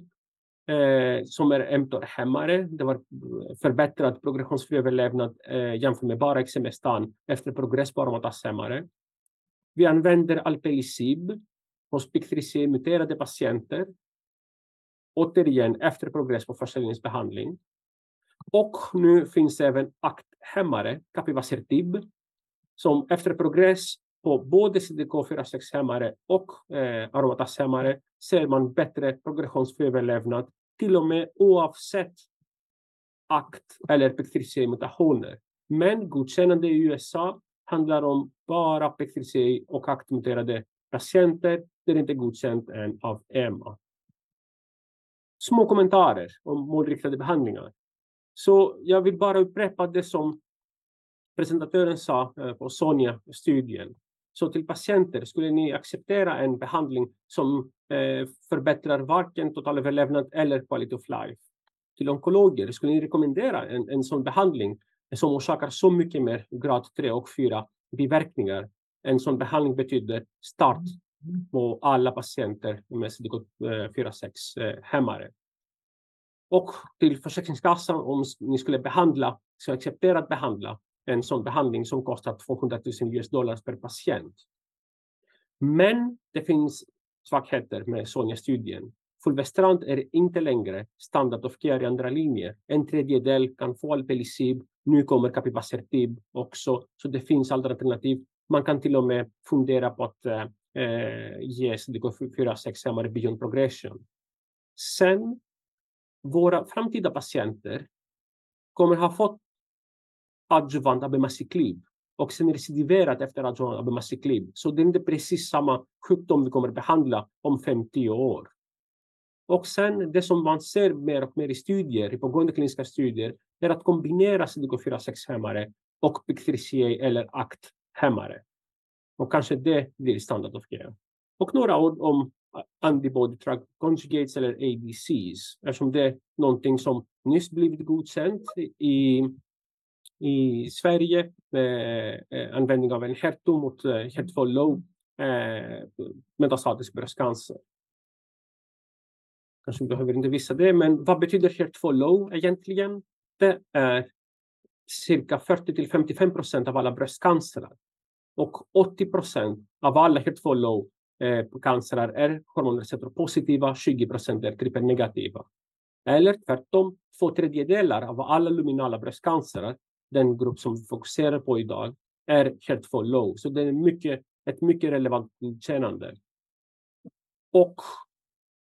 eh, som är mTOR-hämmare. Det var eh, förbättrad progressionsfri överlevnad eh, jämfört med bara Xemestan efter progress på. Vi använder Alpelisib hos PIK3C-muterade patienter. Återigen efter progress på försäljningsbehandling. Och nu finns även ACT-hämmare, Capivasertib, som efter progress på både CDK4-6-hämmare och eh, aromatashämmare ser man bättre progressionsfri överlevnad, till och med oavsett akt eller PIK3CA-mutationer. Men godkännande i USA handlar om bara PIK3CA och aktmuterade patienter. Det är inte godkänt än av EMA. Små kommentarer om målriktade behandlingar. Så jag vill bara upprepa det som presentatören sa eh, på Sonja-studien. Så till patienter, skulle ni acceptera en behandling som eh, förbättrar varken total överlevnad eller quality of life? Till onkologer, skulle ni rekommendera en, en sån behandling som orsakar så mycket mer grad 3 och 4 biverkningar. En sån behandling betyder start på alla patienter med CDK4-6-hämmare. Och till Försäkringskassan, om ni skulle behandla, så acceptera att behandla en sån behandling som kostar 200 000 US dollar per patient. Men det finns svagheter med Sonja-studien. Fulvestrant är inte längre standard of care i andra linjer. En tredjedel kan få alpelisib, nu kommer capivasertib också, så det finns alternativ. Man kan till och med fundera på att eh, ge CDK4-6MR beyond progression. Sen, våra framtida patienter kommer ha fått adjuvant abemaciclib och sen recidiverat efter adjuvant abemaciclib. Så det är inte precis samma sjukdom vi kommer behandla om 50 år. Och sen det som man ser mer och mer i studier, i pågående kliniska studier, är att kombinera CDK4-6-hämmare och PIK3CA eller ACT-hämmare. Och kanske det blir standard of care. Och några ord om antibody drug conjugates eller ADCs, eftersom det är någonting som nyss blivit godkänt i, i Sverige med eh, användning av en HER2 mot eh, HER2 low eh, metastatisk bröstcancer. Kanske vi behöver inte visa det, men vad betyder HER2 low egentligen? Det är cirka 40 till 55 procent av alla bröstcancer och 80 procent av alla HER2 low eh, cancer är hormonreceptorpositiva, 20 procent är trippelnegativa. Eller tvärtom, två tredjedelar av alla luminala bröstcancer, den grupp som vi fokuserar på idag, är HER2 low. Så det är mycket, ett mycket relevant godkännande. Och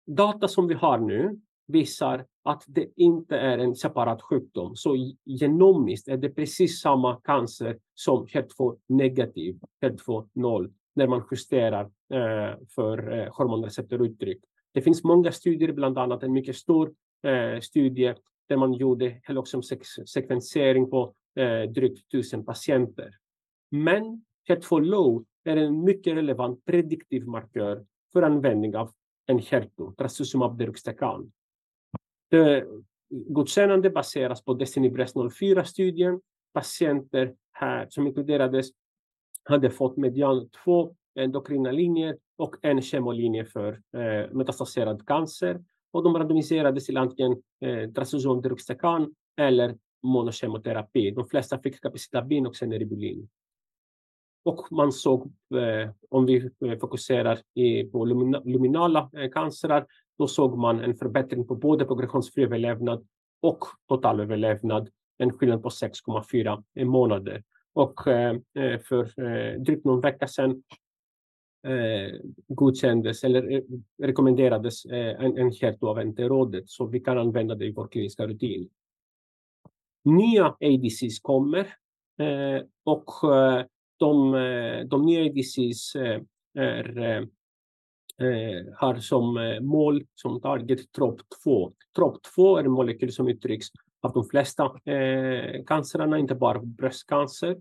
data som vi har nu visar att det inte är en separat sjukdom. Så genomiskt är det precis samma cancer som HER2 negativ, HER2 noll, när man justerar eh, för eh, hormonreceptoruttryck. Det finns många studier, bland annat en mycket stor eh, studie där man gjorde sekvensering på eh, drygt tusen patienter. Men HER2 low är en mycket relevant prediktiv markör för användning av en HERTO, trastuzumab deruxtecan. Det godkännande baseras på Destiny Breast 04-studien. Patienter här som inkluderades hade fått median två endokrina linjer och en kemolinje för eh, metastaserad cancer. Och de randomiserades till antingen eh, trastuzumab deruxtecan eller monokemoterapi. De flesta fick capecitabin och ceneribulin. Och man såg, eh, om vi eh, fokuserar i, på lumina, luminala eh, cancerar, då såg man en förbättring på både progressionsfri överlevnad och totalöverlevnad, en skillnad på 6,4 månader. Och eh, eh, för eh, drygt någon vecka sedan eh, godkändes eller eh, rekommenderades eh, en, en HER2 av NT-rådet, så vi kan använda det i vår kliniska rutin. Nya ADCs kommer eh, och eh, de, eh, de nya ADCs är eh, har som mål, som target TROP2. TROP2 är en molekyl som uttrycks av de flesta eh, cancerna, inte bara bröstcancer.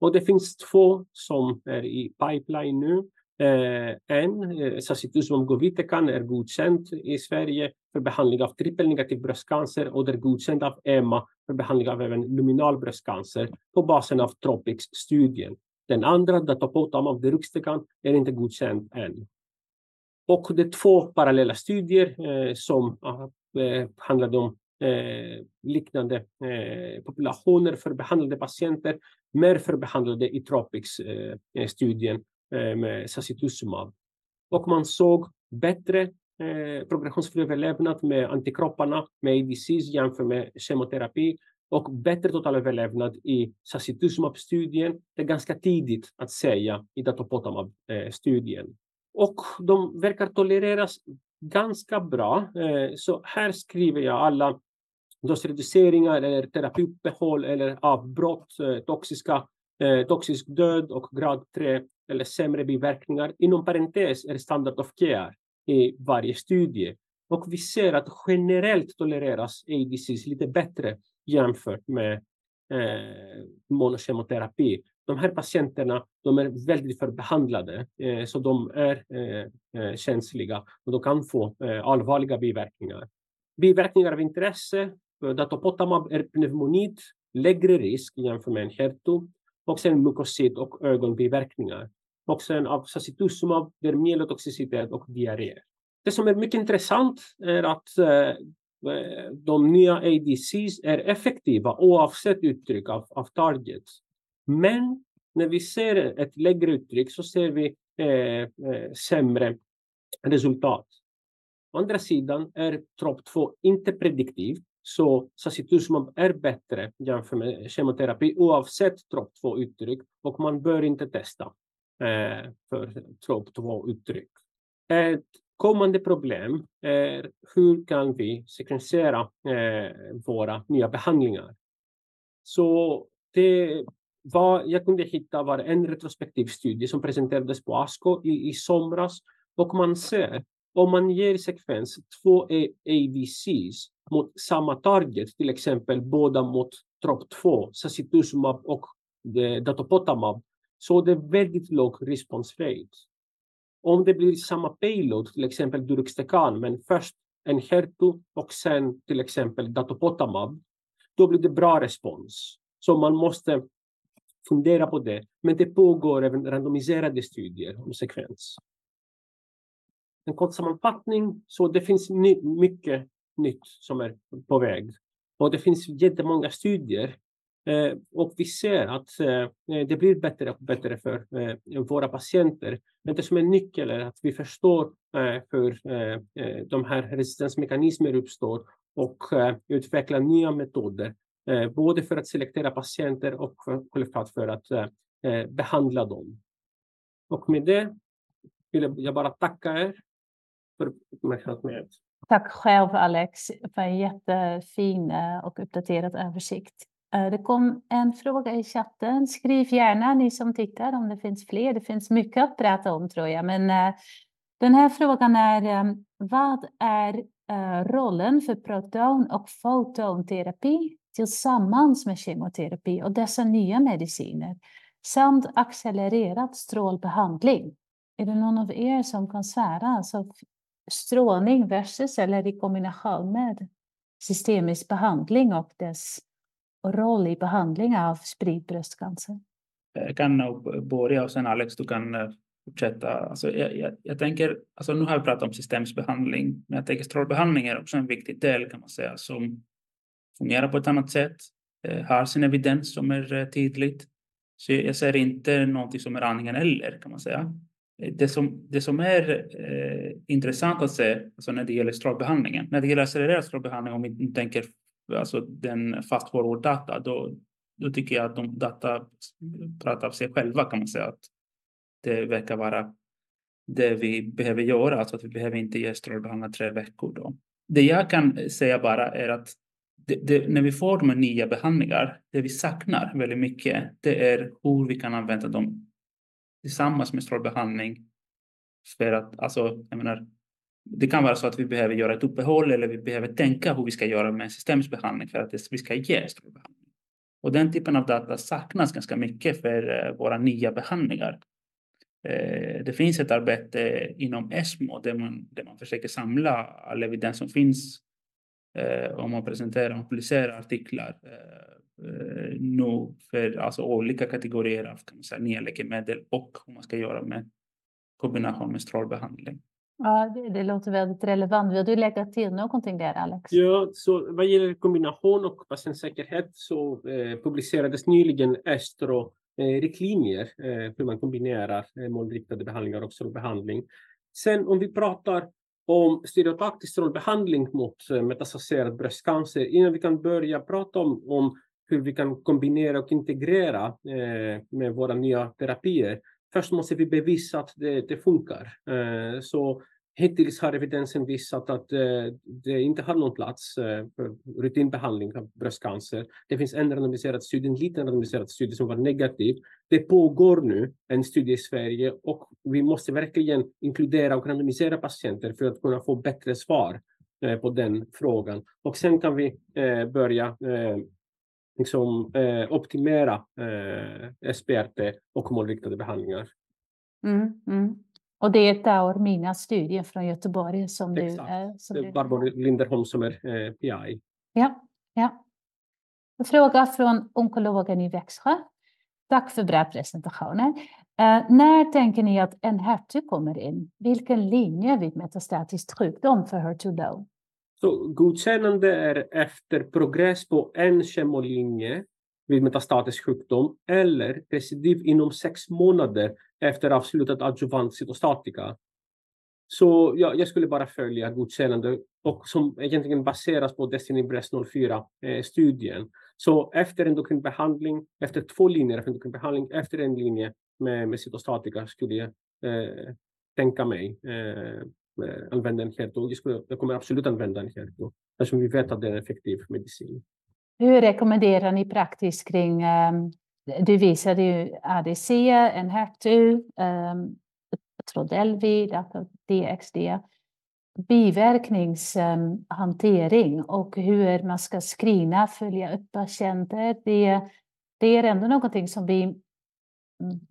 Och det finns två som är i pipeline nu. Eh, en, eh, sacituzumab govitecan, är godkänd i Sverige för behandling av trippelnegativ bröstcancer och det är godkänd av EMA för behandling av även luminal bröstcancer på basen av Tropics-studien. Den andra, datopotamab deruxtecan, är inte godkänd än. Och det är två parallella studier eh, som ah, eh, handlade om eh, liknande eh, populationer för behandlade patienter, mer för behandlade i Tropics-studien eh, eh Eh, med sacituzumab. Och man såg bättre eh, progressionsfri överlevnad med antikropparna med ADCs jämfört med kemoterapi och bättre total överlevnad i sacituzumab-studien. Det är ganska tidigt att säga i datopotamab-studien och de verkar tolereras ganska bra. Eh, så här skriver jag alla dosreduceringar eller terapiuppehåll eller avbrott, toxiska, toxisk död och grad 3 eller sämre biverkningar. Inom parentes är standard of care i varje studie. Och vi ser att generellt tolereras ADCs lite bättre jämfört med eh, monokemoterapi de här patienterna de är väldigt förbehandlade, eh, så de är eh, eh känsliga och de kan få eh, allvarliga biverkningar. Biverkningar av intresse, eh, datopotamab är pneumonit lägre risk jämfört med en herto och sen mukosit och ögonbiverkningar. Och sen av sacituzumab, vermielotoxicitet och diarré. Det som är mycket intressant är att eh, eh de nya ADCs är effektiva oavsett uttryck av, av target. Men när vi ser ett lägre uttryck så ser vi eh, eh, sämre resultat. Å andra sidan är TROP2 inte prediktiv, så sacituzumab är bättre jämfört med kemoterapi oavsett TROP2-uttryck och man bör inte testa eh, för TROP2-uttryck. Ett kommande problem är hur kan vi sekvensera eh, våra nya behandlingar? Så det vad jag kunde hitta var en retrospektiv studie som presenterades på ASCO i, i somras och man ser om man ger sekvens två ADCs mot samma target, till exempel båda mot TROP2, sacituzumab och eh, datopotamab, så det är väldigt låg response rate. Om det blir samma payload, till exempel Duruxtecan, men först en Hertu och sen till exempel datopotamab, då blir det bra respons. Så man måste fundera på det. Men det pågår även randomiserade studier om sekvens. En kort sammanfattning, så det finns ny, mycket nytt som är på väg. Och det finns jättemånga studier Eh, och vi ser att eh, eh, det blir bättre och bättre för våra patienter. Men det som är nyckeln är att vi förstår hur de här resistensmekanismer uppstår och utvecklar nya metoder både för att selektera patienter och självklart för att behandla dem. Och med det vill jag bara tacka er för uppmärksamheten. Tack själv Alex för en jättefin och uppdaterad översikt. Eh, det kom en fråga i chatten. Skriv gärna ni som tittar om det finns fler. Det finns mycket att prata om tror jag. Men eh, den här frågan är eh, vad är rollen för proton och fotonterapi tillsammans med kemoterapi och dessa nya mediciner samt accelererad strålbehandling. Är det någon av er som kan svära? Alltså strålning versus eller i kombination med systemisk behandling och dess roll i behandling av spridd bröstcancer? Jag kan börja och sen Alex, du kan eh, fortsätta. Alltså jag, jag, jag, tänker, alltså nu har vi pratat om systemisk behandling, men jag tänker strålbehandling är också en viktig del kan man säga som fungerar på ett annat sätt, eh, har sin evidens som är eh, tydligt. Så jag ser inte någonting som är antingen eller kan man säga. Det som, det som är eh, intressant att se alltså när det gäller strålbehandlingen, när det gäller accelererad strålbehandling, om vi tänker alltså den fast forward data, då, då tycker jag att de data pratar av sig själva kan man säga. Att det verkar vara det vi behöver göra, alltså att vi behöver inte ge strålbehandling tre veckor. Då. Det jag kan säga bara är att det, det, när vi får de här nya behandlingar, det vi saknar väldigt mycket, det är hur vi kan använda dem tillsammans med strålbehandling. För att, alltså, jag menar, det kan vara så att vi behöver göra ett uppehåll eller vi behöver tänka hur vi ska göra med systemisk behandling för att vi ska ge strålbehandling. Och den typen av data saknas ganska mycket för eh, våra nya behandlingar. Eh, det finns ett arbete inom ESMO där man, där man försöker samla all evidens som finns eh, om man presenterar och publicerar artiklar nu för alltså olika kategorier av kan man säga, nya läkemedel och hur man ska göra med kombination med strålbehandling. Ja, det, det, låter väldigt relevant. Vill du lägga till någonting där, Alex? Ja, så vad gäller kombination och patientsäkerhet så eh, publicerades nyligen Estro eh, riktlinjer eh, hur man kombinerar eh, målriktade behandlingar och strålbehandling. Sen om vi pratar om stereotaktisk strålbehandling mot eh, metastaserad bröstcancer innan vi kan börja prata om, om hur vi kan kombinera och integrera eh, med våra nya terapier. Först måste vi bevisa att det, det funkar. Eh, så Hittills har evidensen visat att eh, det inte har någon plats för rutinbehandling av bröstcancer. Det finns en randomiserad studie, en liten randomiserad studie som var negativ. Det pågår nu en studie i Sverige och vi måste verkligen inkludera och randomisera patienter för att kunna få bättre svar på den frågan. Och sen kan vi börja liksom, optimera SPRT och målriktade behandlingar. Mm, mm. Och det är Taormina studien från Göteborg som Exakt. du. Som det är Barbro Linderholm som är eh, PI. Ja, ja. Fråga från onkologen i Växjö. Tack för bra presentationer. Uh, när tänker ni att en HER2 kommer in? Vilken linje vid metastatisk sjukdom för HER2 low? Så godkännande är efter progress på en kemolinje vid metastatisk sjukdom eller recidiv inom sex månader efter avslutad adjuvant cytostatika. Så ja, jag skulle bara följa godkännande och som egentligen baseras på Destiny Breast 04-studien. Eh, så efter endokrinbehandling, efter två linjer av endokrinbehandling, efter en linje med, med cytostatika skulle jag eh, tänka mig eh, Eh, använda en HER2. Jag, skulle, jag kommer absolut använda en HER2 eftersom vi vet att det är en effektiv medicin. Hur rekommenderar ni praktiskt kring, um, du visade ju ADC, en HER2, um, eh, Trodelvi, alltså DXD, biverkningshantering och hur man ska screena, följa upp patienter. Det, det är ändå någonting som vi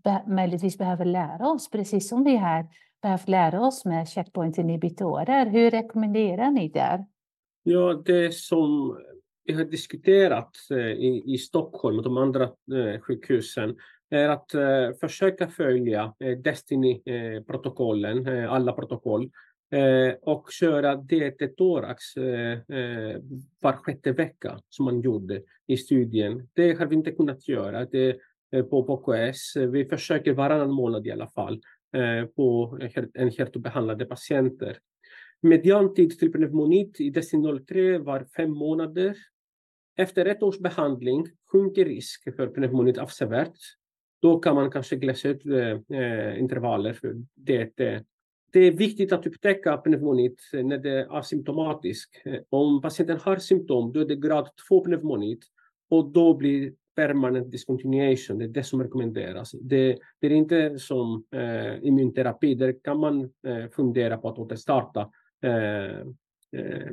be, möjligtvis behöver lära oss, precis som vi här behövt lära oss med checkpointinhibitorer. Hur rekommenderar ni där? Ja, det som vi har diskuterat eh, i, i Stockholm och de andra eh, sjukhusen är att eh, försöka följa eh, Destiny-protokollen, eh, alla protokoll, eh, och köra DT-thorax eh, eh, var sjätte vecka som man gjorde i studien. Det har vi inte kunnat göra det, på, på KS. Vi försöker varannan månad i alla fall Eh, på NHRT-behandlade patienter. Mediantid till pneumonit i DC03 var fem månader efter ett års behandling sjunker risk för pneumonit avsevärt. Då kan man kanske glesa ut eh, eh, intervaller för det. Det är viktigt att upptäcka pneumonit när det är asymptomatisk. Om patienten har symptom, då är det grad 2 pneumonit och då blir permanent discontinuation, det är det som rekommenderas. Det, det är inte som eh, immunterapi, där kan man eh, fundera på att återstarta eh, eh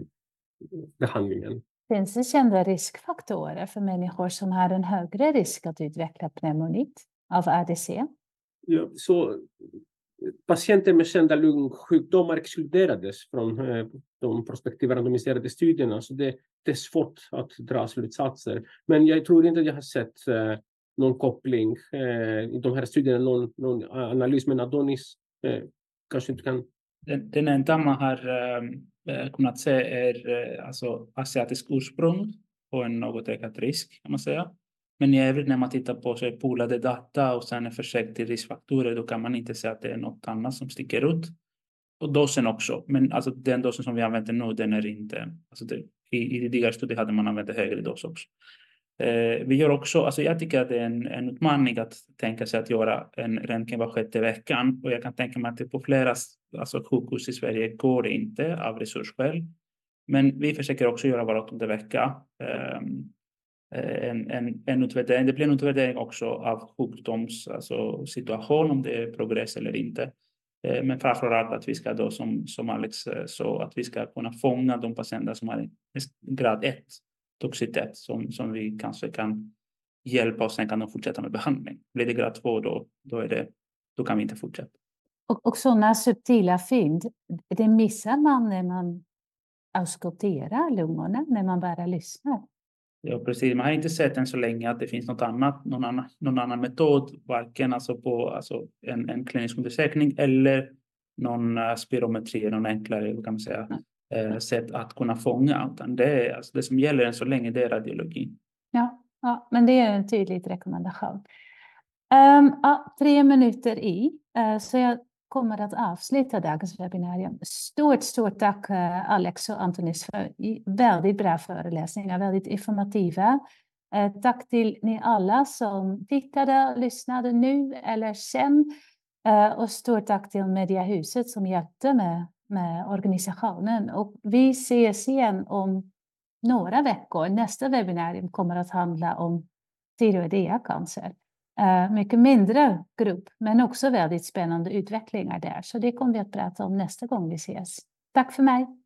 behandlingen. Finns det kända riskfaktorer för människor som har en högre risk att utveckla pneumonit av ADC? Ja, så patienter med kända lungsjukdomar exkluderades från eh, de prospektiva randomiserade studierna, så det, det, är svårt att dra slutsatser. Men jag tror inte att jag har sett eh, någon koppling eh, i de här studierna, någon, någon analys, men Adonis kanske inte kan... Den, den enda man har kunnat se är eh, alltså asiatisk ursprung och en något ökad risk kan man säga. Men i övrigt när man tittar på så polade data och sen är försök till riskfaktorer, då kan man inte säga att det är något annat som sticker ut. Och dosen också, men alltså den dosen som vi använder nu, den är inte, alltså det, i, i tidigare studier hade man använt högre dos också. Eh, vi gör också, alltså jag tycker att det är en, en utmaning att tänka sig att göra en röntgen var sjätte veckan och jag kan tänka mig att det på flera alltså sjukhus i Sverige går det inte av resursskäl. Men vi försöker också göra var åttonde vecka. Um, Eh, en, en, en utvärdering. Det blir en utvärdering också av sjukdoms alltså situation, om det är progress eller inte. Eh, men framför allt att vi ska då, som, som Alex eh, sa, att vi ska kunna fånga de patienter som har grad 1 toxitet som, som vi kanske kan hjälpa och sen kan de fortsätta med behandling. Blir det grad 2 då, då, är det, då kan vi inte fortsätta. Och, och sådana subtila fynd, det missar man när man auskulterar lungorna, när man bara lyssnar. Ja, precis. Man har inte sett än så länge att det finns något annat, någon annan, någon annan metod, varken alltså på alltså en, en klinisk undersökning eller någon uh, spirometri, någon enklare kan man säga, uh, sätt att kunna fånga. Utan det, är, alltså, det som gäller än så länge det är radiologin. Ja, ja men det är en tydlig rekommendation. Um, ja, tre minuter i, uh, så jag kommer att avsluta dagens webbinarium. Stort, stort tack eh, Alex och Antonis för väldigt bra föreläsningar, väldigt informativa. Eh, tack till ni alla som tittade, lyssnade nu eller sen. Eh, och stort tack till Mediahuset som hjälpte med, med organisationen. Och vi ses igen om några veckor. Nästa webbinarium kommer att handla om tiroidea cancer. Eh, mycket mindre grupp, men också väldigt spännande utvecklingar där. Så det kommer vi att prata om nästa gång vi ses. Tack för mig.